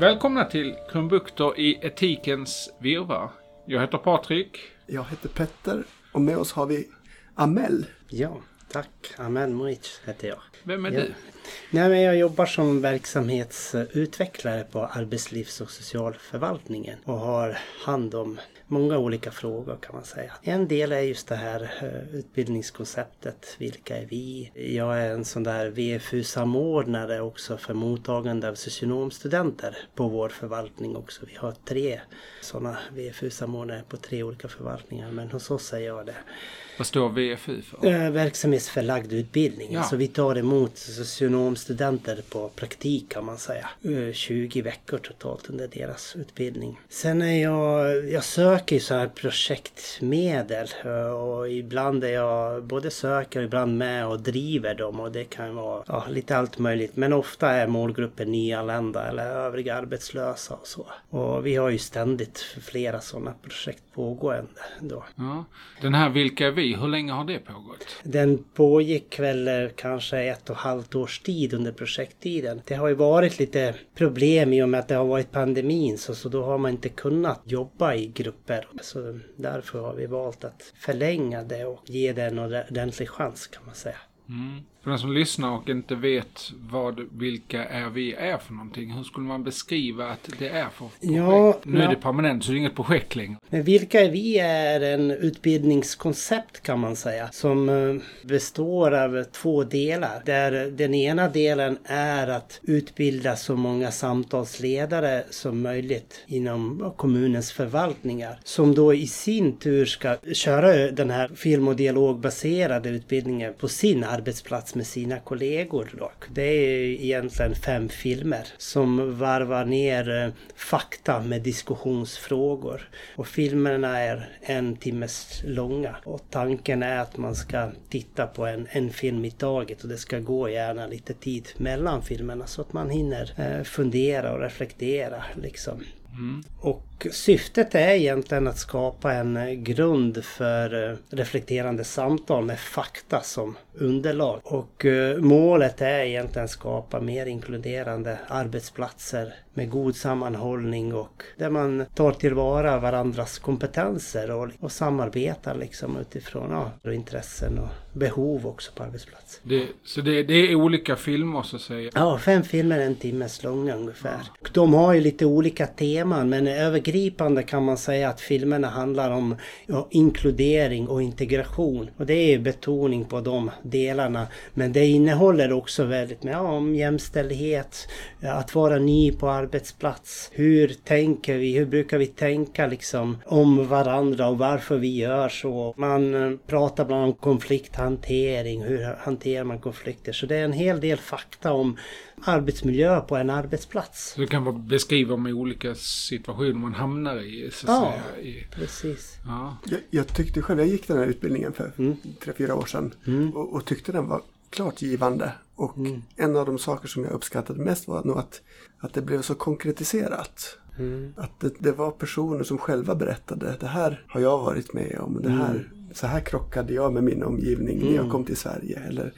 Välkomna till Krumbukter i etikens virvar. Jag heter Patrik. Jag heter Petter och med oss har vi Amel. Ja, tack. Amel Moric heter jag. Vem är Ja. du? Nej, men jag jobbar som verksamhetsutvecklare på arbetslivs och socialförvaltningen och har hand om många olika frågor kan man säga. En del är just det här eh, utbildningskonceptet. Vilka är vi? Jag är en sån där VFU-samordnare också för mottagande av socionomstudenter på vår förvaltning också. Vi har tre sådana VFU-samordnare på tre olika förvaltningar men hos oss är jag det. Vad står VFU för? Eh, Verksamhetsförlagd utbildning. Ja. Så vi tar emot socionomstudenter på praktik kan man säga. Eh, 20 veckor totalt under deras utbildning. Sen är jag, jag söker ju så här projektmedel eh, och ibland är jag både söker och ibland med och driver dem och det kan vara ja, lite allt möjligt. Men ofta är målgruppen nyanlända eller övriga arbetslösa och så. Och vi har ju ständigt flera sådana projekt pågående då. Ja. Den här Vilka är vi? Hur länge har det pågått? Den pågick väl eh, kanske ett och ett halvt års tid under projekttiden. Det har ju varit lite problem i och med att det har varit pandemin så, så då har man inte kunnat jobba i grupper. Så därför har vi valt att förlänga det och ge det en ordentlig chans kan man säga. Mm. För den som lyssnar och inte vet vad Vilka är vi är för någonting. Hur skulle man beskriva att det är för projekt? Ja, nu är det permanent så det är inget projekt längre. Men vilka är vi är en utbildningskoncept kan man säga som eh, består av två delar. Där den ena delen är att utbilda så många samtalsledare som möjligt inom kommunens förvaltningar. Som då i sin tur ska köra den här film och dialogbaserade utbildningen på sin arbetsplats med sina kollegor. Då. Det är egentligen fem filmer som varvar ner eh, fakta med diskussionsfrågor. Och filmerna är en timmes långa. Och tanken är att man ska titta på en, en film i taget och det ska gå gärna lite tid mellan filmerna så att man hinner eh, fundera och reflektera liksom. Mm. Och syftet är egentligen att skapa en grund för eh, reflekterande samtal med fakta som underlag. Och eh, målet är egentligen att skapa mer inkluderande arbetsplatser med god sammanhållning och där man tar tillvara varandras kompetenser och, och samarbetar liksom utifrån ja, intressen och behov också på arbetsplatsen. Det, så det, det är olika filmer så att säga. Ja, fem filmer en timmes långa ungefär. Och De har ju lite olika teman men övergripande kan man säga att filmerna handlar om ja, inkludering och integration. Och det är betoning på de delarna. Men det innehåller också väldigt mycket ja, om jämställdhet, ja, att vara ny på arbetsplats. Hur tänker vi? Hur brukar vi tänka liksom om varandra och varför vi gör så? Man eh, pratar bland annat om konflikthantering. Hur hanterar man konflikter? Så det är en hel del fakta om arbetsmiljö på en arbetsplats. Så det kan vara beskriva med olika situationer man hamnar i. Så att Ja. säga. I, Precis. ja. Jag, jag tyckte själv, jag gick den här utbildningen för Mm. tre, fyra år sedan och, och tyckte den var klart givande. Och Mm. en av de saker som jag uppskattade mest var nog att, att det blev så konkretiserat. Mm. Att det, det var personer som själva berättade, det här har jag varit med om, det här, så här krockade jag med min omgivning när jag kom till Sverige. Eller,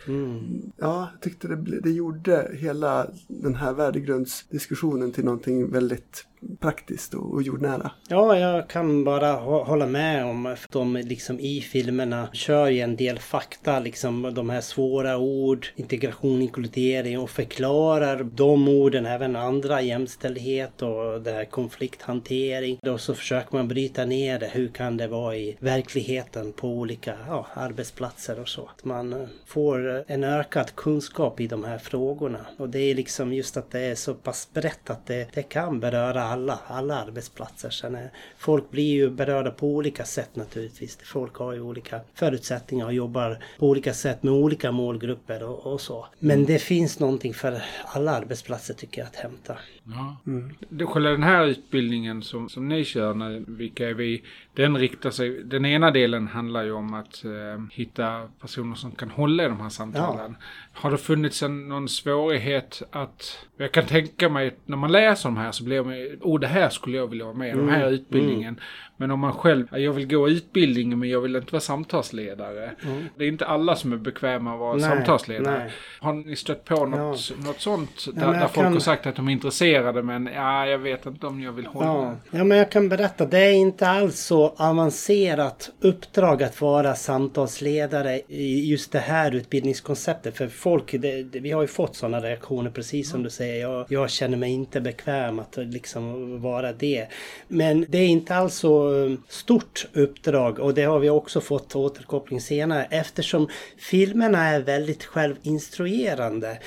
Ja, jag tyckte det, det gjorde hela den här värdegrundsdiskussionen till någonting väldigt praktiskt och, och jordnära. Ja, jag kan bara hålla med om att de liksom i filmerna kör ju en del fakta, liksom de här svåra ord, integration, inkludering och förklarar de orden, även andra, jämställdhet och det här konflikthantering. Då så försöker man bryta ner det. Hur kan det vara i verkligheten på olika ja, arbetsplatser och så. Att man eh, får en ökad kunskap i de här frågorna. Och det är liksom just att det är så pass brett att det, det kan beröra alla, alla arbetsplatser. Sen är, folk blir ju berörda på olika sätt naturligtvis. Folk har ju olika förutsättningar och jobbar på olika sätt med olika målgrupper och, och så. Men det finns någonting för alla arbetsplatser tycker jag att hämta. Ja. Det, själva den här utbildningen som, som ni kör, när, vilka är vi, den riktar sig, den ena delen handlar ju om att eh, hitta personer som kan hålla i de här samtalen. Har det funnits en, någon svårighet att, jag kan tänka mig när man läser de här så blir man, oh det här skulle jag vilja vara med i, den här utbildningen. Men om man själv, ja, jag vill gå utbildningen men jag vill inte vara samtalsledare. Det är inte alla som är bekväma att vara Nej, samtalsledare. nej. Har ni stött på något, något sånt? Där, jag där folk kan- har sagt att de är intresserade men ja, jag vet inte om jag vill hålla. Ja. ja, men jag kan berätta. Det är inte alls så avancerat uppdrag att vara samtalsledare i just det här utbildningskonceptet. För folk, det, det, vi har ju fått sådana reaktioner precis som du säger. Jag, jag känner mig inte bekväm att liksom vara det. Men det är inte alls så stort uppdrag och det har vi också fått återkoppling senare eftersom filmerna är väldigt självinstruerande.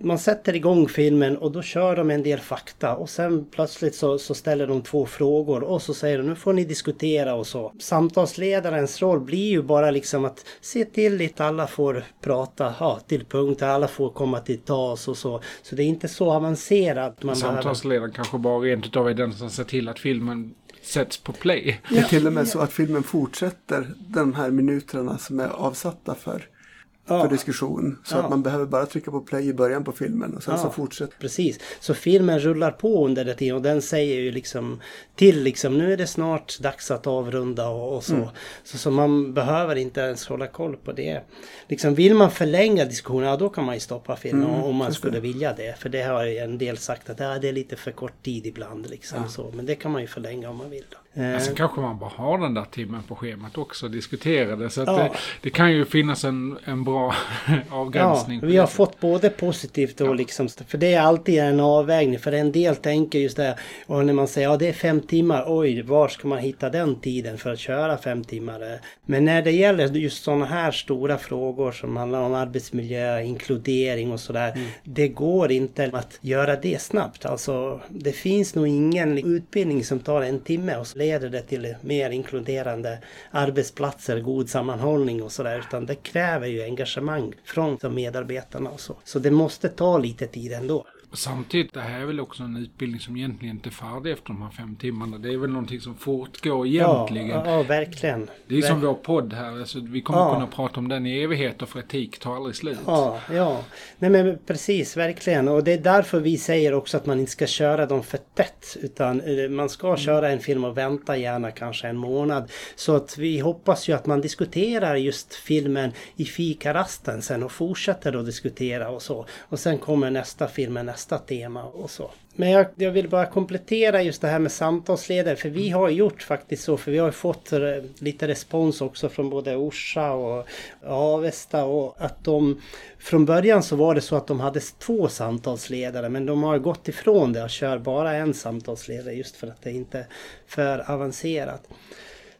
Man sätter igång filmen och då kör de en del fakta och sen plötsligt så, så ställer de två frågor och så säger de nu får ni diskutera och så. Samtalsledarens roll blir ju bara liksom att se till att alla får prata ja, till punkt, alla får komma till tals och så. Så det är inte så avancerat. Man behöver- Samtalsledaren kanske bara rent utav är den som ser till att filmen sätts på play. Det är till och med så att filmen fortsätter de här minuterna som är avsatta för, Ja. för diskussion. Så Ja. att man behöver bara trycka på play i början på filmen och sen så fortsätter Precis, så filmen rullar på under det tiden och den säger ju liksom till liksom nu är det snart dags att avrunda och, och så. så. Så man behöver inte ens hålla koll på det. Liksom vill man förlänga diskussionen, ja då kan man ju stoppa filmen om man skulle vilja det. För det har ju en del sagt att ja, det är lite för kort tid ibland liksom så. Men det kan man ju förlänga om man vill. Då. Eh, Men sen kanske man bara har den där timmen på schemat också och diskuterar det. Så att Ja. det, det kan ju finnas en, en bra avgränsning. Ja, vi har fått både positivt och liksom, för det är alltid en avvägning. För en del tänker just det, och när man säger ja det är fem timmar, oj var ska man hitta den tiden för att köra fem timmar? Men när det gäller just sådana här stora frågor som handlar om arbetsmiljö, inkludering och sådär. Det går inte att göra det snabbt. Alltså det finns nog ingen utbildning som tar en timme och så leder det till mer inkluderande arbetsplatser, god sammanhållning och sådär. Utan det kräver ju engagemang från medarbetarna och så. Så det måste ta lite tid ändå. Samtidigt, det här är väl också en utbildning som egentligen inte är färdig efter de här fem timmarna. Det är väl någonting som fortgår egentligen. Ja, ja, verkligen. Det är som Ver- vår podd här. Alltså, vi kommer Ja. kunna prata om den i evigheter för etik tar aldrig slut. Ja, ja. Nej men precis, verkligen. Och det är därför vi säger också att man inte ska köra dem för tätt. Utan eh, man ska köra en film och vänta gärna kanske en månad. Så att vi hoppas ju att man diskuterar just filmen i fikarasten sen och fortsätter att diskutera och så. Och sen kommer nästa film med nästa tema och så. Men jag, jag vill bara komplettera just det här med samtalsledare. För vi har gjort faktiskt så. För vi har fått lite respons också från både Orsa och Avesta. Och att de från början så var det så att de hade två samtalsledare. Men de har gått ifrån det och kör bara en samtalsledare. Just för att det inte är för avancerat.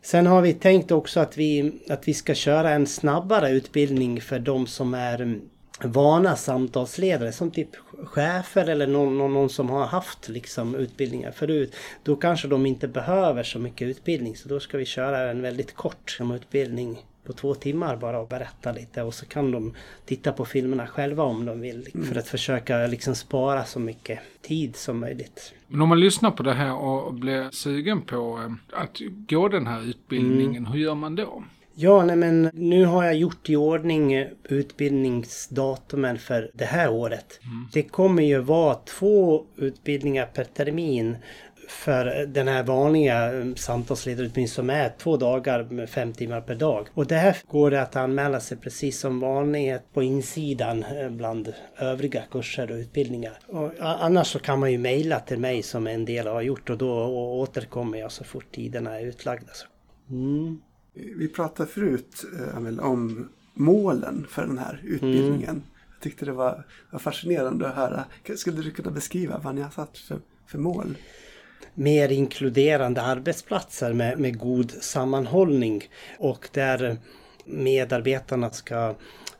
Sen har vi tänkt också att vi, att vi ska köra en snabbare utbildning för de som är vana samtalsledare som typ chefer eller någon, någon, någon som har haft liksom utbildningar förut. Då kanske de inte behöver så mycket utbildning så då ska vi köra en väldigt kort utbildning på två timmar bara och berätta lite och så kan de titta på filmerna själva om de vill för att försöka liksom spara så mycket tid som möjligt. Men om man lyssnar på det här och blir sugen på eh, att gå den här utbildningen, hur gör man då? Ja, nej men nu har jag gjort i ordning eh, utbildningsdatumen för det här året. Det kommer ju vara två utbildningar per termin för den här vanliga eh, samtalsledarutbildningen som är två dagar med fem timmar per dag. Och det här går det att anmäla sig precis som vanligt på insidan eh, bland övriga kurser och utbildningar. Och annars så kan man ju mejla till mig som en del har gjort och då återkommer jag så fort tiderna är utlagda. Mm. Vi pratade förut eh, Amel, om målen för den här utbildningen. Jag tyckte det var, var fascinerande att höra. Skulle du kunna beskriva vad ni har satt för, för mål? mer inkluderande arbetsplatser med, med god sammanhållning och där medarbetarna ska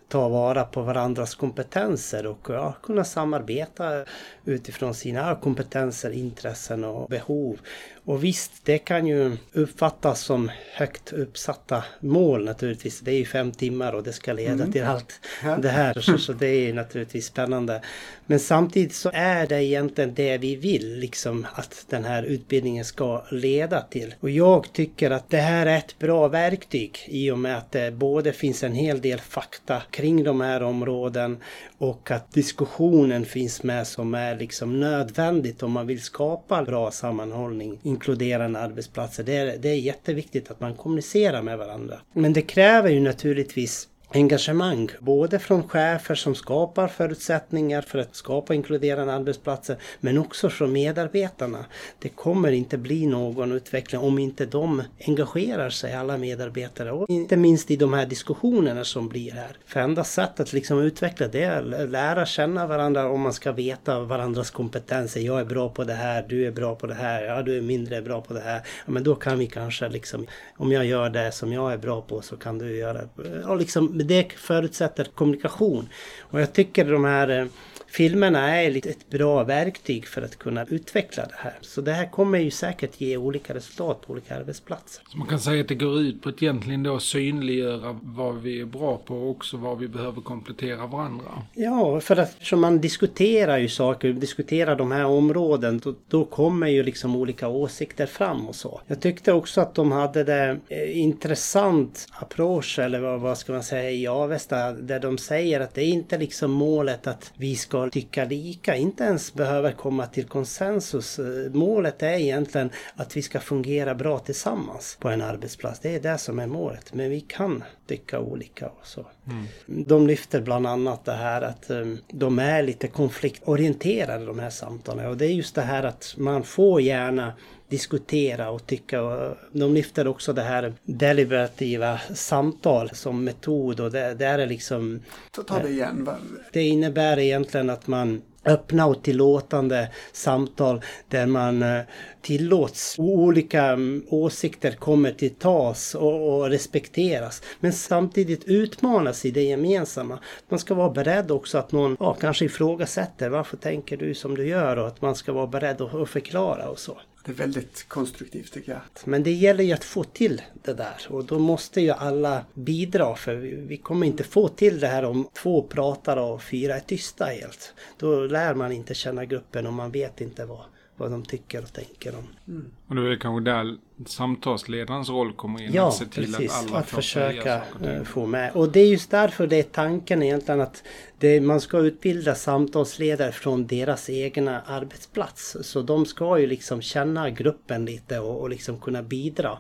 ta vara på varandras kompetenser och ja, kunna samarbeta utifrån sina kompetenser, intressen och behov. Och visst, det kan ju uppfattas som högt uppsatta mål naturligtvis. Det är ju fem timmar och det ska leda mm. till allt ja. det här. Så, så det är naturligtvis spännande. Men samtidigt så är det egentligen det vi vill, liksom att den här utbildningen ska leda till. Och jag tycker att det här är ett bra verktyg i och med att det både finns en hel del fakta kring de här områden och att diskussionen finns med som är liksom nödvändigt om man vill skapa bra sammanhållning, inkluderande arbetsplatser. Det är, det är jätteviktigt att man kommunicerar med varandra. Men det kräver ju naturligtvis engagemang, både från chefer som skapar förutsättningar för att skapa inkluderande arbetsplatser, men också från medarbetarna. Det kommer inte bli någon utveckling om inte de engagerar sig, alla medarbetare, och inte minst i de här diskussionerna som blir här. För enda sättet att liksom utveckla det är att lära känna varandra om man ska veta varandras kompetenser. Jag är bra på det här, du är bra på det här, ja du är mindre bra på det här. Ja, men då kan vi kanske liksom, om jag gör det som jag är bra på så kan du göra, och liksom det förutsätter kommunikation. Och jag tycker de här eh, filmerna är ett bra verktyg för att kunna utveckla det här. Så det här kommer ju säkert ge olika resultat på olika arbetsplatser. Så man kan säga att det går ut på att egentligen då synliggöra vad vi är bra på och också vad vi behöver komplettera varandra. Ja, för att som man diskuterar ju saker, diskuterar de här områden, då, då, kommer ju liksom olika åsikter fram och så. Jag tyckte också att de hade det eh, intressant approach, eller vad, vad ska man säga, i Avesta, där de säger att det är inte liksom målet att vi ska ska tycka lika, inte ens behöver komma till konsensus. Målet är egentligen att vi ska fungera bra tillsammans på en arbetsplats. Det är det som är målet. Men vi kan tycka olika och så. Mm. De lyfter bland annat det här att um, de är lite konfliktorienterade de här samtalen. Och det är just det här att man får gärna diskutera och tycka. Och de lyfter också det här deliberativa samtal som metod och det, det är liksom... Ta, ta det igen. Det innebär egentligen att man öppna och tillåtande samtal där man eh, tillåts olika mm, åsikter kommer till tas och, och, respekteras. Men samtidigt utmanas i det gemensamma. Man ska vara beredd också att någon ja, kanske ifrågasätter varför tänker du som du gör och att man ska vara beredd att, att förklara och så. Det är väldigt konstruktivt tycker jag. Men det gäller ju att få till det där och då måste ju alla bidra för vi kommer inte få till det här om två pratar och fyra är tysta helt. Då lär man inte känna gruppen och man vet inte vad, vad de tycker och tänker om. Mm. Och då är det kanske där samtalsledarens roll kommer in. Ja, att se till precis. att alla att försöka eh, få med. Och det är just därför det är tanken egentligen att det, man ska utbilda samtalsledare från deras egna arbetsplats. Så de ska ju liksom känna gruppen lite och, och liksom kunna bidra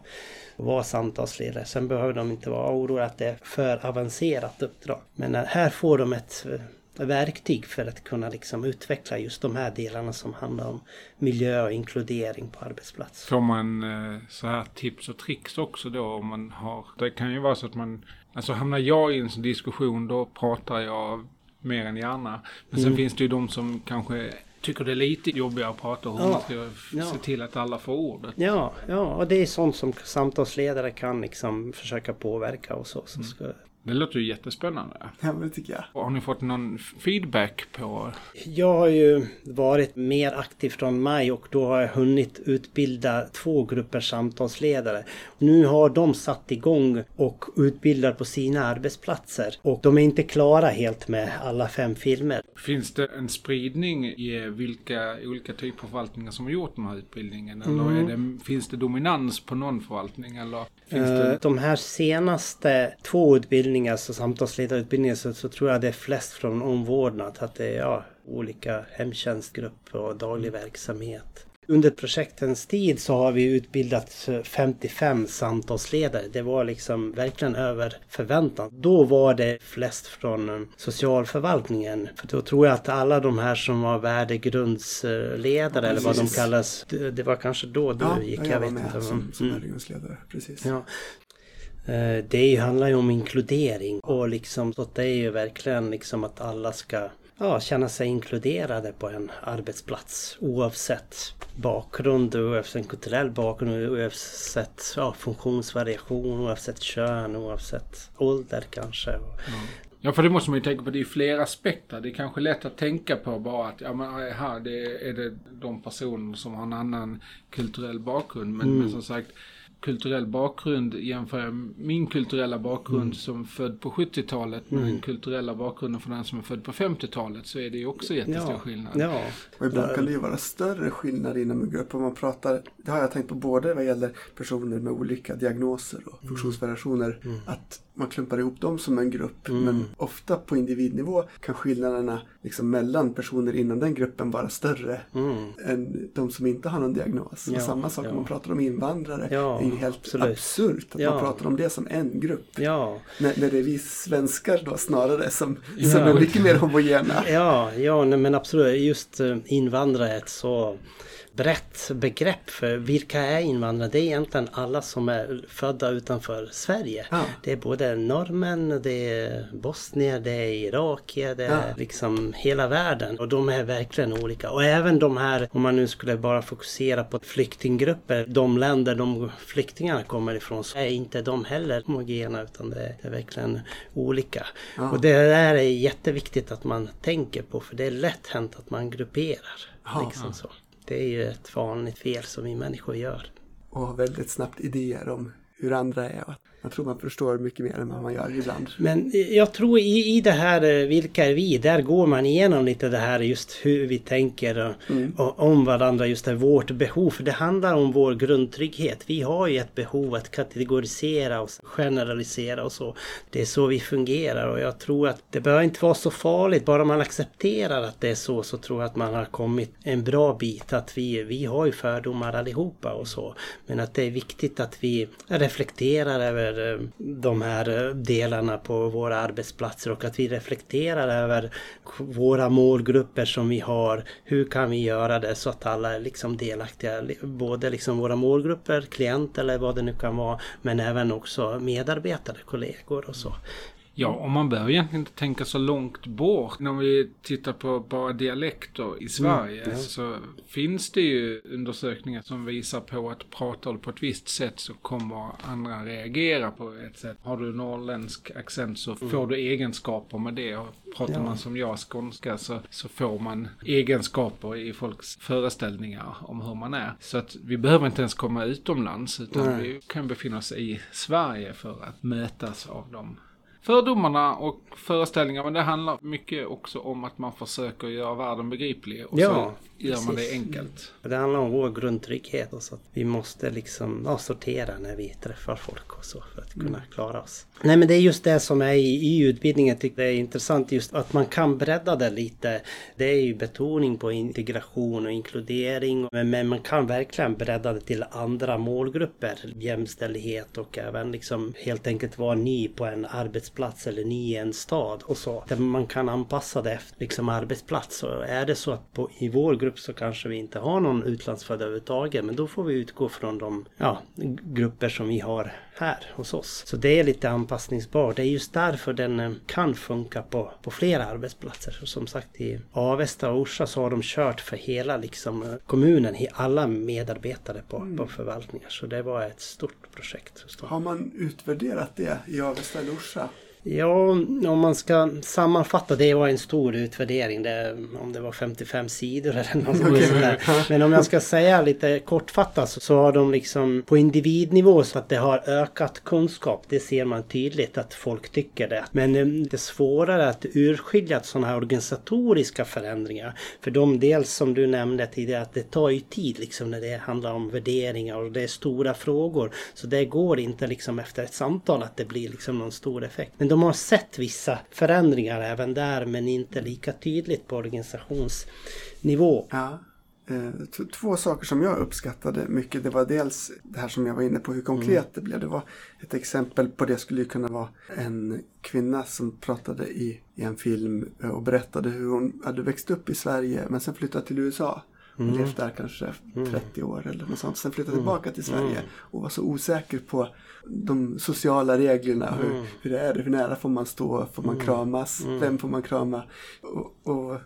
och vara samtalsledare. Sen behöver de inte vara oroliga att det är för avancerat uppdrag. Men här får de ett eh, verktyg för att kunna liksom utveckla just de här delarna som handlar om miljö och inkludering på arbetsplats. Får man eh, så här tips och tricks också då om man har, det kan ju vara så att man, alltså hamnar jag i en sån diskussion då pratar jag mer än gärna. Men sen mm. finns det ju de som kanske tycker det är lite jobbigare att prata om hur ja, man ska ja. se till att alla får ordet. Ja, ja, och det är sånt som samtalsledare kan liksom försöka påverka och så. så mm. ska det låter ju jättespännande. Ja, det tycker jag. Har ni fått någon feedback på? Jag har ju varit mer aktiv från maj och då har jag hunnit utbilda två grupper samtalsledare. Nu har de satt igång och utbildar på sina arbetsplatser. Och de är inte klara helt med alla fem filmer. Finns det en spridning i vilka olika typer av förvaltningar som har gjort den här utbildningen? Eller mm. det, finns det dominans på någon förvaltning? Eller det... De här senaste två utbildningar, så samtalsledarutbildningar, så, så tror jag det är flest från omvårdnad. Att det är ja, olika hemtjänstgrupper och daglig verksamhet. Under projektens tid så har vi utbildat 55 samtalsledare. Det var liksom verkligen över förväntan. Då var det flest från eh, socialförvaltningen. För då tror jag att alla de här som var värdegrundsledare ja, eller vad de kallas. Det, det var kanske då du ja, gick. Jag, jag var med inte. som, som mm. värdegrundsledare. Precis. Ja. Eh, det handlar ju om inkludering och liksom så det är ju verkligen liksom att alla ska ja, känna sig inkluderade på en arbetsplats oavsett bakgrund, oavsett kulturell bakgrund, oavsett ja, funktionsvariation, oavsett kön, oavsett ålder kanske. Mm. Ja, för det måste man ju tänka på. Det är flera aspekter. Det är kanske lätt att tänka på bara att ja, men här det är det de personer som har en annan kulturell bakgrund. Men, mm. men som sagt, kulturell bakgrund jämför jag min kulturella bakgrund mm. som född på 70-talet med mm. den kulturella bakgrunden för den som är född på 50-talet så är det ju också jättestor ja. skillnad. Ja. Och ibland kan det ju vara större skillnad inom en grupp. Om man pratar, det har jag tänkt på både vad gäller personer med olika diagnoser och mm. funktionsvariationer. Mm. Att man klumpar ihop dem som en grupp. Mm. Men ofta på individnivå kan skillnaderna liksom mellan personer inom den gruppen vara större mm. än de som inte har någon diagnos. Ja, och samma sak ja. om man pratar om invandrare. Ja, det är helt absolut. absurt att man pratar om det som en grupp. När, när det är vi svenskar då snarare som, som är mycket mer homogena. Ja, ja men absolut. Just eh, invandrare så brett begrepp för vilka är invandrare? Det är egentligen alla som är födda utanför Sverige. Ja. Det är både norrmän, det är bosnier, det är irakier, det är ja. liksom hela världen. Och de är verkligen olika. Och även de här, om man nu skulle bara fokusera på flyktinggrupper, de länder de flyktingarna kommer ifrån, så är inte de heller homogena utan det är verkligen olika. Ja. Och det där är jätteviktigt att man tänker på för det är lätt hänt att man grupperar. Liksom så. Det är ju ett vanligt fel som vi människor gör. Och har väldigt snabbt idéer om hur andra är. Jag tror man förstår mycket mer än vad man gör ibland. Men jag tror i, i det här eh, Vilka är vi? Där går man igenom lite det här just hur vi tänker och, mm. och, om varandra. Just det, vårt behov. För det handlar om vår grundtrygghet. Vi har ju ett behov att kategorisera och generalisera och så. Det är så vi fungerar och jag tror att det behöver inte vara så farligt. Bara man accepterar att det är så så tror jag att man har kommit en bra bit. Att vi, vi har ju fördomar allihopa och så. Men att det är viktigt att vi reflekterar över över eh, de här eh, delarna på våra arbetsplatser och att vi reflekterar över våra målgrupper som vi har. Hur kan vi göra det så att alla är liksom delaktiga? Både liksom våra målgrupper, klienter eller vad det nu kan vara, men även också medarbetare, kollegor och så. Ja, och man behöver egentligen inte tänka så långt bort. När vi tittar på bara dialekter i mm, Sverige mm, ja. så finns det ju undersökningar som visar på att pratar du på ett visst sätt så kommer andra reagera på ett sätt. Har du norrländsk accent så mm. får du egenskaper med det. Och pratar ja. man som jag skånska så, så får man egenskaper i folks föreställningar om hur man är. Så att vi behöver inte ens komma utomlands utan Nej. vi kan befinna oss i Sverige för att mötas av dem fördomarna och föreställningar. Men det handlar mycket också om att man försöker göra världen begriplig. Och ja, så gör man det enkelt. Det handlar om vår grundtrygghet. Och så att vi måste liksom ja, sortera när vi träffar folk och så för att kunna mm. klara oss. Nej men det är just det som är i, i utbildningen. Jag tycker det är intressant just att man kan bredda det lite. Det är ju betoning på integration och inkludering. Men, men man kan verkligen bredda det till andra målgrupper. Jämställdhet och även liksom helt enkelt vara ny på en arbetsplats eller ny i en stad och så. Där man kan anpassa det efter liksom arbetsplats. Och är det så att på, i vår grupp så kanske vi inte har någon utlandsfödd överhuvudtaget. Men då får vi utgå från de ja, grupper som vi har här hos oss. Så det är lite anpassningsbart. Det är just därför den eh, kan funka på, på flera arbetsplatser. Så som sagt i Avesta och Orsa så har de kört för hela liksom, eh, kommunen, alla medarbetare på, mm. på förvaltningar. Så det var ett stort projekt. Har man utvärderat det i Avesta eller Orsa? Ja, om man ska sammanfatta, det var en stor utvärdering. Det, om det var 55 sidor eller något okay. sådär. Men om jag ska säga lite kortfattat så, så har de liksom på individnivå så att det har ökat kunskap. Det ser man tydligt att folk tycker det. Men eh, det är svårare att urskilja sådana här organisatoriska förändringar. För de dels som du nämnde tidigare att det tar ju tid liksom när det handlar om värderingar och det är stora frågor. Så det går inte liksom efter ett samtal att det blir liksom någon stor effekt. Men de har sett vissa förändringar även där men inte lika tydligt på organisationsnivå. Ja. Eh, två saker som jag uppskattade mycket. Det var dels det här som jag var inne på, hur konkret mm. det blev. Det var ett exempel på det skulle kunna vara en kvinna som pratade i, i en film och berättade hur hon hade växt upp i Sverige men sen flyttat till USA. Mm. Levt där kanske 30 mm. år eller något sånt. Sen flyttade mm. tillbaka till Sverige mm. och var så osäker på de sociala reglerna. Hur, mm. hur är det? Hur nära får man stå? Får man mm. kramas? Mm. Vem får man krama? Och, och,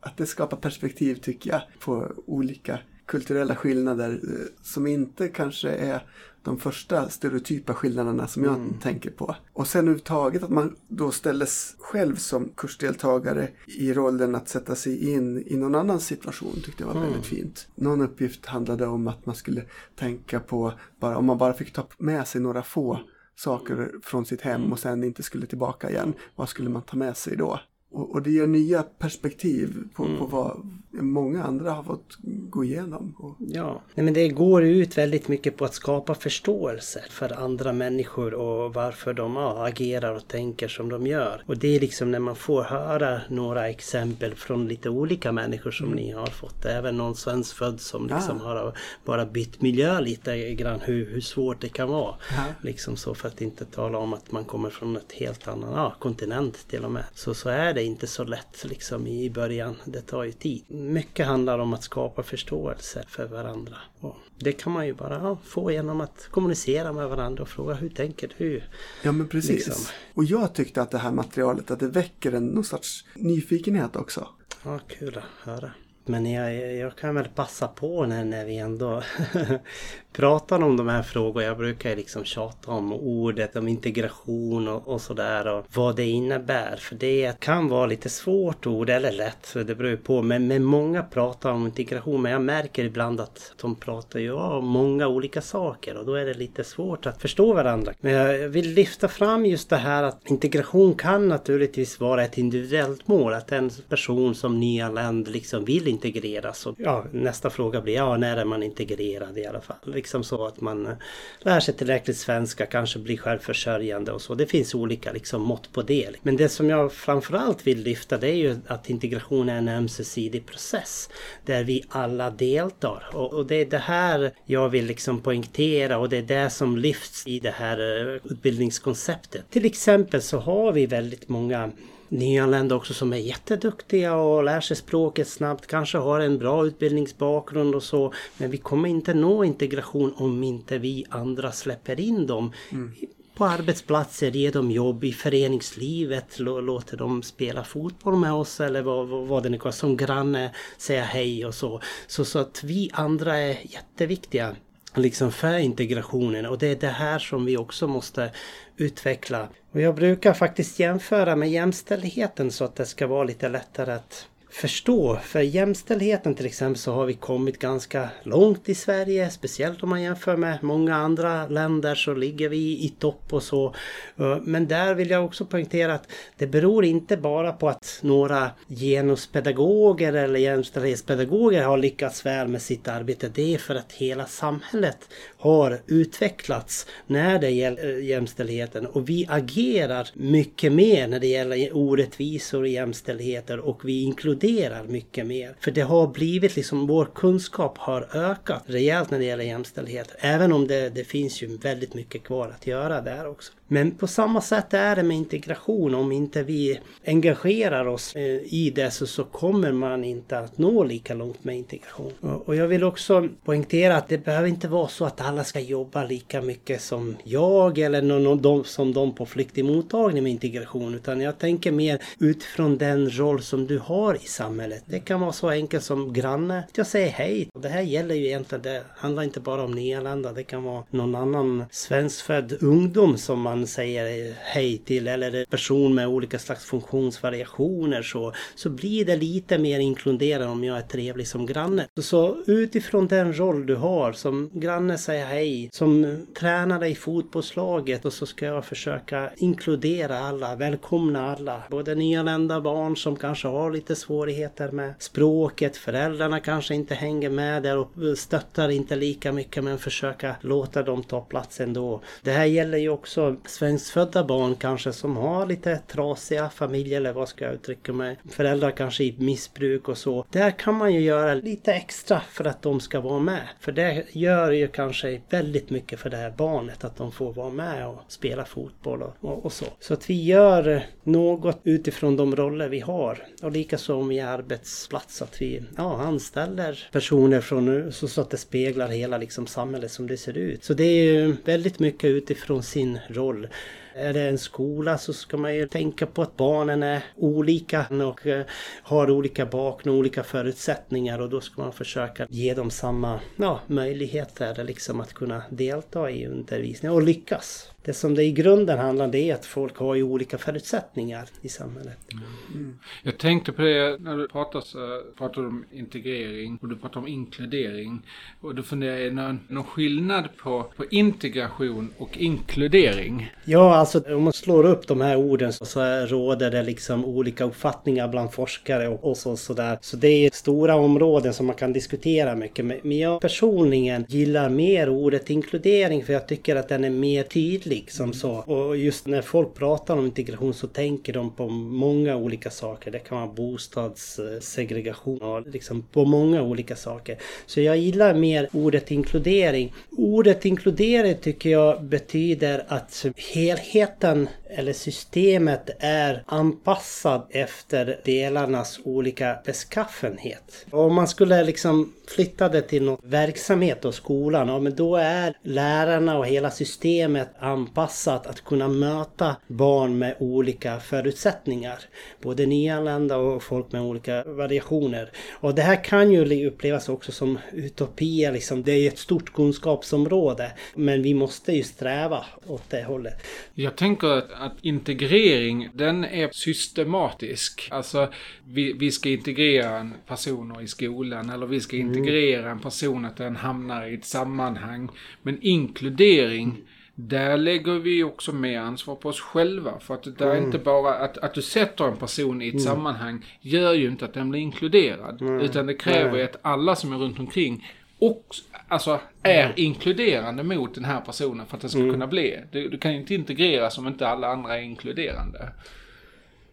att det skapar perspektiv tycker jag på olika kulturella skillnader eh, som inte kanske är de första stereotypa skillnaderna som jag mm. tänker på. Och sen överhuvudtaget att man då ställdes själv som kursdeltagare i rollen att sätta sig in i någon annan situation tyckte jag var mm. väldigt fint. Någon uppgift handlade om att man skulle tänka på, bara, om man bara fick ta med sig några få saker från sitt hem och sen inte skulle tillbaka igen, vad skulle man ta med sig då? Och, och det ger nya perspektiv på, mm. på vad många andra har fått gå igenom. Ja, Nej, men det går ut väldigt mycket på att skapa förståelse för andra människor och varför de ja, agerar och tänker som de gör. Och det är liksom när man får höra några exempel från lite olika människor som mm. ni har fått. Även någon svenskfödd som liksom ja. har bara bytt miljö lite grann hur, hur svårt det kan vara. Ja. Liksom så för att inte tala om att man kommer från ett helt annan ja, kontinent till och med. Så, så är det inte så lätt liksom i början. Det tar ju tid mycket handlar om att skapa förståelse för varandra. Och det kan man ju bara få genom att kommunicera med varandra och fråga hur tänker du? Ja men precis. Liksom. Och jag tyckte att det här materialet att det väcker en någon sorts nyfikenhet också. Ja, kul att höra. Men jag, jag kan väl passa på när, när vi ändå pratar om de här frågorna. Jag brukar liksom tjata om ordet, om integration och, och sådär och vad det innebär. För det kan vara lite svårt ord eller lätt, så det beror ju på. Men, men många pratar om integration, men jag märker ibland att de pratar ju om många olika saker och då är det lite svårt att förstå varandra. Men jag vill lyfta fram just det här att integration kan naturligtvis vara ett individuellt mål. Att en person som nyanländ liksom vill integreras. Och, ja, nästa fråga blir, ja när är man integrerad i alla fall? Liksom så att man eh, lär sig tillräckligt svenska, kanske blir självförsörjande och så. Det finns olika liksom mått på det. Men det som jag framförallt vill lyfta det är ju att integration är en ömsesidig process där vi alla deltar. Och, och det är det här jag vill liksom poängtera och det är det som lyfts i det här eh, utbildningskonceptet. Till exempel så har vi väldigt många nyanlända också som är jätteduktiga och lär sig språket snabbt, kanske har en bra utbildningsbakgrund och så. Men vi kommer inte nå integration om inte vi andra släpper in dem. Mm. På arbetsplatser, ger dem jobb i föreningslivet, låter dem spela fotboll med oss eller vad, vad det nu kan Som granne, säga hej och så. så. Så att vi andra är jätteviktiga liksom för integrationen och det är det här som vi också måste utveckla. Och jag brukar faktiskt jämföra med jämställdheten så att det ska vara lite lättare att förstå. För jämställdheten till exempel så har vi kommit ganska långt i Sverige. Speciellt om man jämför med många andra länder så ligger vi i topp och så. Eh, men där vill jag också poängtera att det beror inte bara på att några genuspedagoger eller jämställdhetspedagoger har lyckats väl med sitt arbete. Det är för att hela samhället har utvecklats när det gäller eh, jämställdheten och vi agerar mycket mer när det gäller orättvisor och jämställdheter och vi inkluderar mycket mer. För det har blivit liksom, vår kunskap har ökat rejält när det gäller jämställdhet. Även om det, det finns ju väldigt mycket kvar att göra där också. Men på samma sätt är det med integration. Om inte vi engagerar oss eh, i det så, så kommer man inte att nå lika långt med integration. Och jag vill också poängtera att det behöver inte vara så att alla ska jobba lika mycket som jag eller någon, de, som de på flyktingmottagning med integration. Utan jag tänker mer utifrån den roll som du har i samhället. Det kan vara så enkelt som granne. Jag säger hej. Och det här gäller ju egentligen, det handlar inte bara om nyanlända. Det kan vara någon annan svenskfödd ungdom som man man säger hej till eller person med olika slags funktionsvariationer så, så blir det lite mer inkluderande om jag är trevlig som granne. Så utifrån den roll du har som granne säger hej, som tränare i fotbollslaget och så ska jag försöka inkludera alla, välkomna alla. Både nyanlända barn som kanske har lite svårigheter med språket, föräldrarna kanske inte hänger med där och stöttar inte lika mycket men försöka låta dem ta plats ändå. Det här gäller ju också svenskfödda barn kanske som har lite trasiga familjer eller vad ska jag uttrycka mig. Föräldrar kanske i missbruk och så. Där kan man ju göra lite extra för att de ska vara med. För det gör ju kanske väldigt mycket för det här barnet att de får vara med och spela fotboll och, och, och så. Så att vi gör något utifrån de roller vi har. Och likaså om vi är arbetsplats att vi ja, anställer personer från så, så att det speglar hela liksom samhället som det ser ut. Så det är ju väldigt mycket utifrån sin roll är det en skola så ska man ju tänka på att barnen är olika och eh, har olika bakgrund och olika förutsättningar och då ska man försöka ge dem samma ja, möjligheter liksom att kunna delta i undervisningen och lyckas det som det i grunden handlar om det är att folk har ju olika förutsättningar i samhället. Mm. Jag tänkte på det när du pratade, så, pratade om integrering och du pratade om inkludering. Och då funderar jag, någon, någon skillnad på, på integration och inkludering? Ja, alltså om man slår upp de här orden så, så råder det liksom olika uppfattningar bland forskare och, och så, sådär. Så det är stora områden som man kan diskutera mycket. Men jag personligen gillar mer ordet inkludering för jag tycker att den är mer tydlig liksom så. Och just när folk pratar om integration så tänker de på många olika saker. Det kan vara bostadssegregation och liksom på många olika saker. Så jag gillar mer ordet inkludering. Ordet inkludering tycker jag betyder att helheten eller systemet är anpassad efter delarnas olika beskaffenhet. Om man skulle liksom flyttade till någon verksamhet och skolan, ja, men då är lärarna och hela systemet anpassat att kunna möta barn med olika förutsättningar. Både nyanlända och folk med olika variationer. Och det här kan ju upplevas också som utopier, liksom. det är ett stort kunskapsområde. Men vi måste ju sträva åt det hållet. Jag tänker att, att integrering, den är systematisk. Alltså, vi, vi ska integrera personer i skolan eller vi ska mm integrera en person att den hamnar i ett sammanhang. Men inkludering där lägger vi också mer ansvar på oss själva. För att det är mm. inte bara att, att du sätter en person i ett mm. sammanhang gör ju inte att den blir inkluderad. Mm. Utan det kräver Nej. att alla som är runt omkring och alltså är inkluderande mot den här personen för att det ska mm. kunna bli. Du, du kan inte integreras om inte alla andra är inkluderande.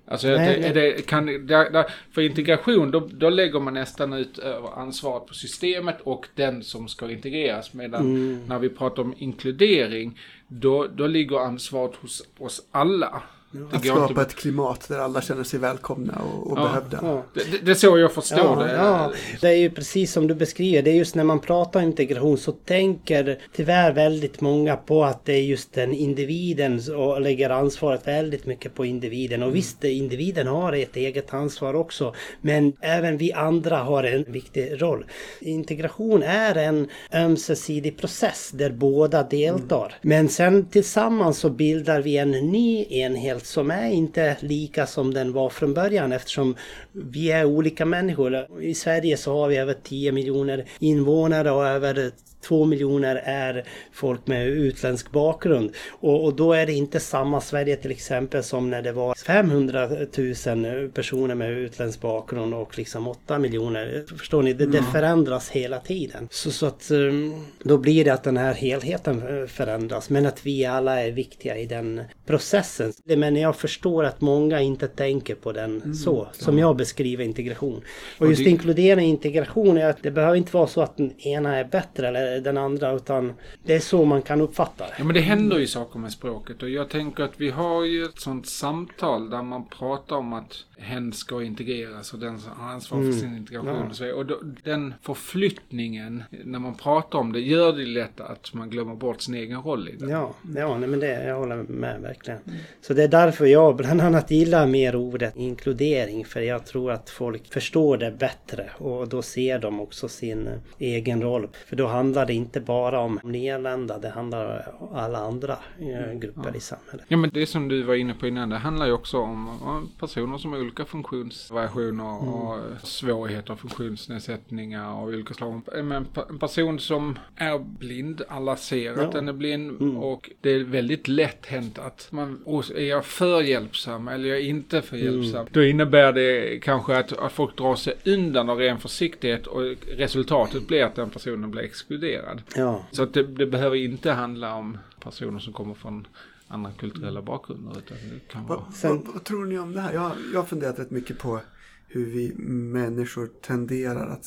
Alltså Nej, det, det, kan, det, för integration då, då lägger man nästan ut över ansvaret på systemet och den som ska integreras. Medan mm. när vi pratar om inkludering då, då ligger ansvaret hos oss alla. Ja, att skapa inte... ett klimat där alla känner sig välkomna och, och ja, behövda. Ja. Det, det, är så jag förstår det. Ja, det är ju precis som du beskriver. Det är just när man pratar integration så tänker tyvärr väldigt många på att det är just den individen och lägger ansvaret väldigt mycket på individen. Och mm. visst, individen har ett eget ansvar också. Men även vi andra har en viktig roll. Integration är en ömsesidig process där båda deltar. Mm. Men sen tillsammans så bildar vi en ny enhet som är inte lika som den var från början eftersom vi är olika människor. I Sverige så har vi över 10 miljoner invånare och över Två miljoner är folk med utländsk bakgrund. Och, och, då är det inte samma Sverige till exempel som när det var 500 000 personer med utländsk bakgrund och liksom 8 miljoner. Förstår ni? Det, det förändras hela tiden. Så, så att um, då blir det att den här helheten förändras. Men att vi alla är viktiga i den processen. Men jag förstår att många inte tänker på den mm. så. Som jag beskriver integration. Och just och det... inkludering integration är att det behöver inte vara så att den ena är bättre eller den andra utan det är så man kan uppfatta det. Ja men det händer ju saker med språket och jag tänker att vi har ju ett sånt samtal där man pratar om att hen ska integreras och den har ansvar för mm. sin integration ja. och så Och då, den förflyttningen när man pratar om det gör det lätt att man glömmer bort sin egen roll i det. Ja, ja nej, men det jag håller med verkligen. Mm. Så det är därför jag bland annat gillar mer ordet inkludering för jag tror att folk förstår det bättre och då ser de också sin egen roll. För då handlar det inte bara om nyanlända, det handlar om alla andra eh, grupper ja. i samhället. Ja men det som du var inne på innan, det handlar ju också om personer som är olika funktionsvariationer mm. och svårigheter, funktionsnedsättningar av olika slag. Men en person som är blind, alla ser ja. att den är blind mm. och det är väldigt lätt hänt att man, är jag för hjälpsam eller är jag inte för mm. hjälpsam? Mm. Då innebär det kanske att, att folk drar sig undan av ren försiktighet och resultatet blir att den personen blir exkluderad. Ja. Så att det, det behöver inte handla om personer som kommer från andra kulturella bakgrunder. Utan det kan vara... vad, vad, tror ni om det här? Jag, jag har funderat rätt mycket på hur vi människor tenderar att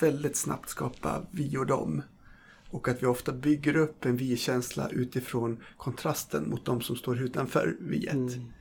väldigt snabbt skapa vi och dem. Och att vi ofta bygger upp en vi-känsla utifrån kontrasten mot de som står utanför viet. Mm.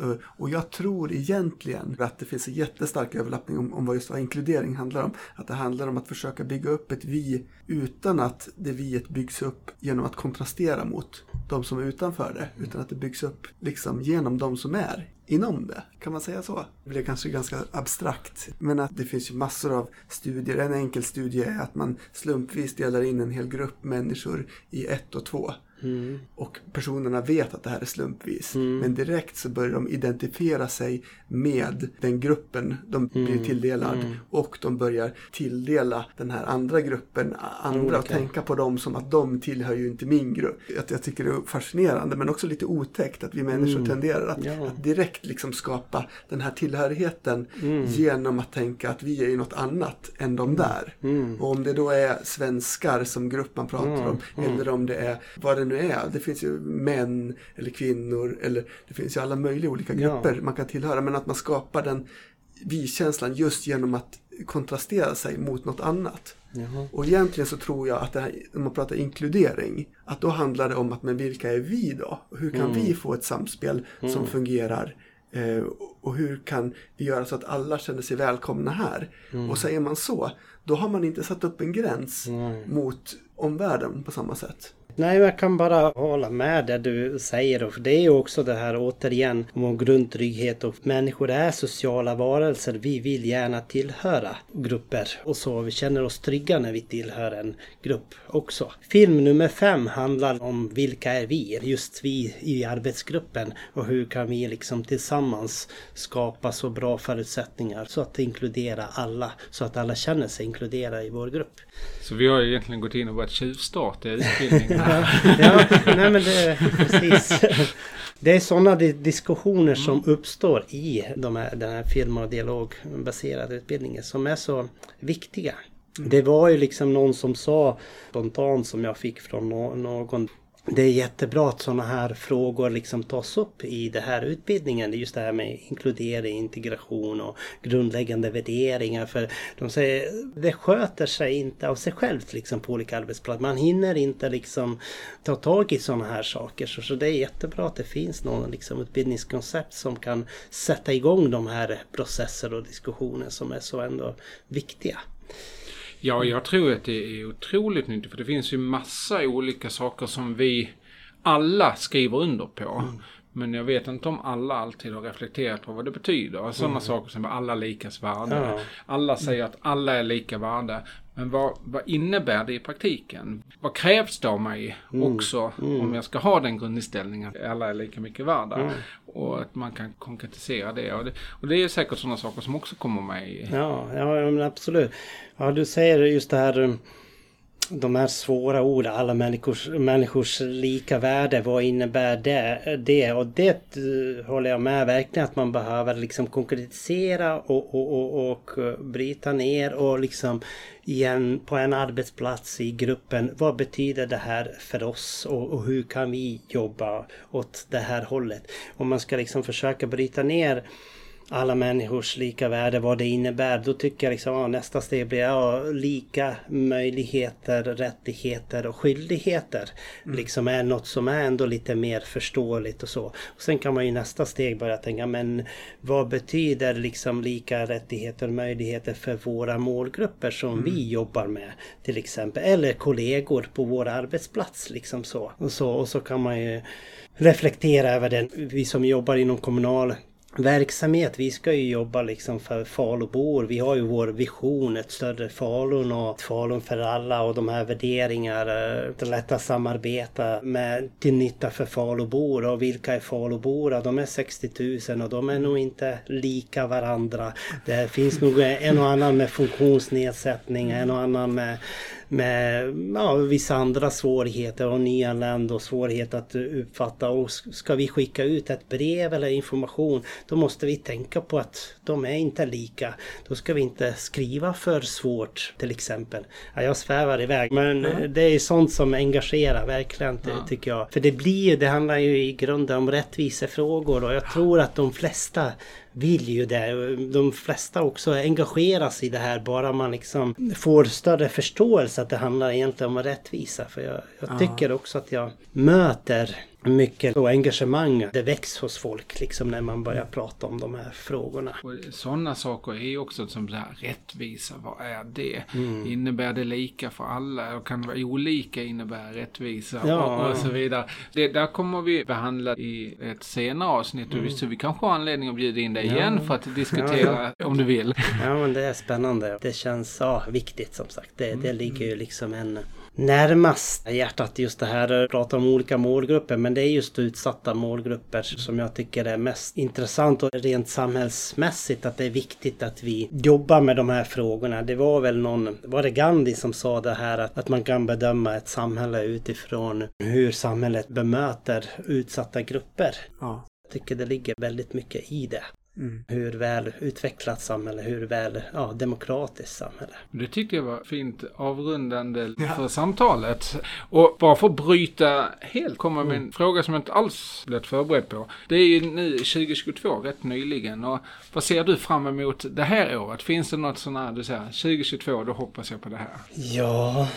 Eh, och jag tror egentligen att det finns en jättestark överlappning om, om vad just vad inkludering handlar om. Att det handlar om att försöka bygga upp ett vi utan att det viet byggs upp genom att kontrastera mot de som är utanför det. Utan att det byggs upp liksom genom de som är inom det. Kan man säga så? Det blir kanske ganska abstrakt. Men att det finns ju massor av studier. En enkel studie är att man slumpvis delar in en hel grupp människor i ett och två. Mm. Och personerna vet att det här är slumpvis. Mm. Men direkt så börjar de identifiera sig med den gruppen de mm. blir tilldelad. Mm. Och de börjar tilldela den här andra gruppen andra och tänka på dem som att de tillhör ju inte min grupp. Att jag tycker det är fascinerande men också lite otäckt att vi människor mm. tenderar att, ja. att, direkt liksom skapa den här tillhörigheten mm. genom att tänka att vi är ju något annat än de där. Och om det då är svenskar som grupp man pratar om eller om det är vad det nu är. Det finns ju män eller kvinnor eller det finns ju alla möjliga olika grupper ja. man kan tillhöra. Men att man skapar den vi-känslan just genom att kontrastera sig mot något annat. Jaha. Och egentligen så tror jag att det här, när man pratar inkludering, att då handlar det om att men vilka är vi då? Hur kan mm. vi få ett samspel mm. som fungerar? Eh, och hur kan vi göra så att alla känner sig välkomna här? Mm. Och säger man så, då har man inte satt upp en gräns mot omvärlden på samma sätt. Nej, jag kan bara hålla med det du säger. För det är ju också det här återigen om grundtrygghet och människor är sociala varelser. Vi vill gärna tillhöra grupper och så. Vi känner oss trygga när vi tillhör en grupp också. Film nummer fem handlar om vilka är vi? Just vi i arbetsgruppen och hur kan vi liksom tillsammans skapa så bra förutsättningar så att inkludera alla så att alla känner sig inkluderade i vår grupp. Så vi har egentligen gått in och börjat tjuvstarta utbildningen. ja, nej men det precis. Det är sådana diskussioner som mm. uppstår i de här, den här film och dialogbaserade utbildningen som är så viktiga. Mm. Det var ju liksom någon som sa spontant som jag fick från någon det är jättebra att sådana här frågor liksom tas upp i den här utbildningen. Just det här med inkludering, integration och grundläggande värderingar. För de säger, det sköter sig inte av sig självt liksom på olika arbetsplatser. Man hinner inte liksom ta tag i sådana här saker. Så, så det är jättebra att det finns någon liksom utbildningskoncept som kan sätta igång de här processer och diskussioner som är så ändå viktiga. Ja, jag tror att det är otroligt nyttigt för det finns ju massa olika saker som vi alla skriver under på. Mm. Men jag vet inte om alla alltid har reflekterat på vad det betyder. Sådana mm. saker som alla likas värde. Ja. Alla säger att alla är lika värde. Men vad, vad innebär det i praktiken? Vad krävs det av mig mm. också mm. om jag ska ha den grundinställningen att alla är lika mycket värda? Mm. Och att man kan konkretisera det. Och, det. och det är säkert sådana saker som också kommer med. Ja, ja men absolut. Ja, du säger just det här de här svåra orden, alla människors, människors lika värde, vad innebär det? det? Och det eh, håller jag med verkligen att man behöver liksom konkretisera och, och, och, och eh, bryta ner och liksom igen på en arbetsplats i gruppen. Vad betyder det här för oss och, och hur kan vi jobba åt det här hållet? Om man ska liksom försöka bryta ner alla människors lika värde, vad det innebär. Då tycker jag liksom, ja, nästa steg blir ja, lika möjligheter, rättigheter och skyldigheter. Mm. Liksom är något som är ändå lite mer förståeligt och så. Och sen kan man ju nästa steg börja tänka, men vad betyder liksom lika rättigheter och möjligheter för våra målgrupper som mm. vi jobbar med till exempel. Eller kollegor på vår arbetsplats liksom så. Och så, och så kan man ju reflektera över den. Vi som jobbar inom kommunal verksamhet. Vi ska ju jobba liksom för Falubor. Vi har ju vår vision, ett större Falun och ett Falun för alla och de här värderingar. Eh, att lätta lätt att samarbeta med till nytta för Falubor och vilka är Falubor? De är 60 000 och de är nog inte lika varandra. Det finns nog en och annan med funktionsnedsättning, en och annan med med ja, vissa andra svårigheter och nyanländ och svårighet att uppfatta. Och ska vi skicka ut ett brev eller information då måste vi tänka på att de är inte lika. Då ska vi inte skriva för svårt till exempel. Ja, jag svävar iväg men mm. det är sånt som engagerar verkligen ja. tycker jag. För det blir det handlar ju i grunden om rättvisefrågor och jag tror att de flesta vill ju det. De flesta också engageras i det här bara man liksom får större förståelse att det handlar egentligen om rättvisa. För jag, jag tycker också att jag möter mycket och engagemang det väcks hos folk liksom när man börjar prata om de här frågorna. Sådana saker är ju också som det här rättvisa, vad är det? Mm. Innebär det lika för alla? Och kan det vara olika innebära rättvisa? Ja. Och, och, så vidare. Det där kommer vi behandla i ett senare avsnitt mm. så vi kanske har anledning att bjuda in dig igen för att diskutera ja. om du vill. Ja men det är spännande. Det känns ja, viktigt som sagt. Det, det mm. ligger ju liksom en närmast hjärtat just det här att prata om olika målgrupper. Men det är just utsatta målgrupper som jag tycker är mest intressant och rent samhällsmässigt att det är viktigt att vi jobbar med de här frågorna. Det var väl någon, var det Gandhi som sa det här att, att man kan bedöma ett samhälle utifrån hur samhället bemöter utsatta grupper. Ja. Jag tycker det ligger väldigt mycket i det. Mm. Hur väl utvecklat samhälle, hur väl ja, demokratiskt samhälle. Det tyckte jag var fint avrundande ja. för samtalet. Och bara för att bryta helt kommer med mm. en fråga som jag inte alls blivit förberedd på. Det är ju nu 2022, rätt nyligen. Och vad ser du fram emot det här året? Finns det något sånt här, du säger 2022, då hoppas jag på det här? Ja,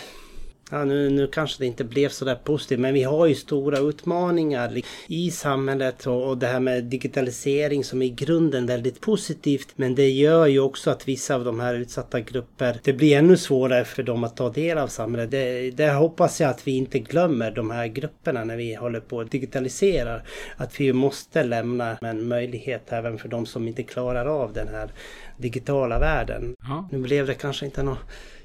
Ja, nu, nu kanske det inte blev så där positivt men vi har ju stora utmaningar i samhället och, och det här med digitalisering som är i grunden väldigt positivt. Men det gör ju också att vissa av de här utsatta grupper, det blir ännu svårare för dem att ta del av samhället. Det, det hoppas jag att vi inte glömmer de här grupperna när vi håller på att digitalisera. Att vi måste lämna en möjlighet även för de som inte klarar av den här digitala världen. Ja. Nu blev det kanske inte något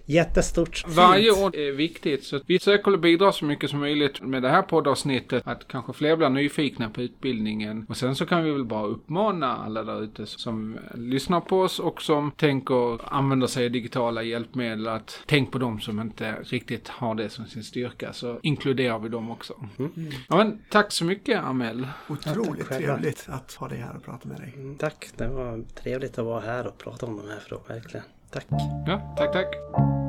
jättestort. Fint. Varje år är viktigt. Så vi försöker bidra så mycket som möjligt med det här poddavsnittet. Att kanske fler blir nyfikna på utbildningen. Och sen så kan vi väl bara uppmana alla där ute som lyssnar på oss och som tänker använda sig av digitala hjälpmedel. Att tänk på dem som inte riktigt har det som sin styrka. Så inkluderar vi dem också. Mm. Ja, men, tack så mycket Amel. Otroligt ja, trevligt att ha dig här och prata med dig. Mm, tack, det var trevligt att vara här och prata om de här frågorna. Verkligen. Tack. Ja, tack, tack.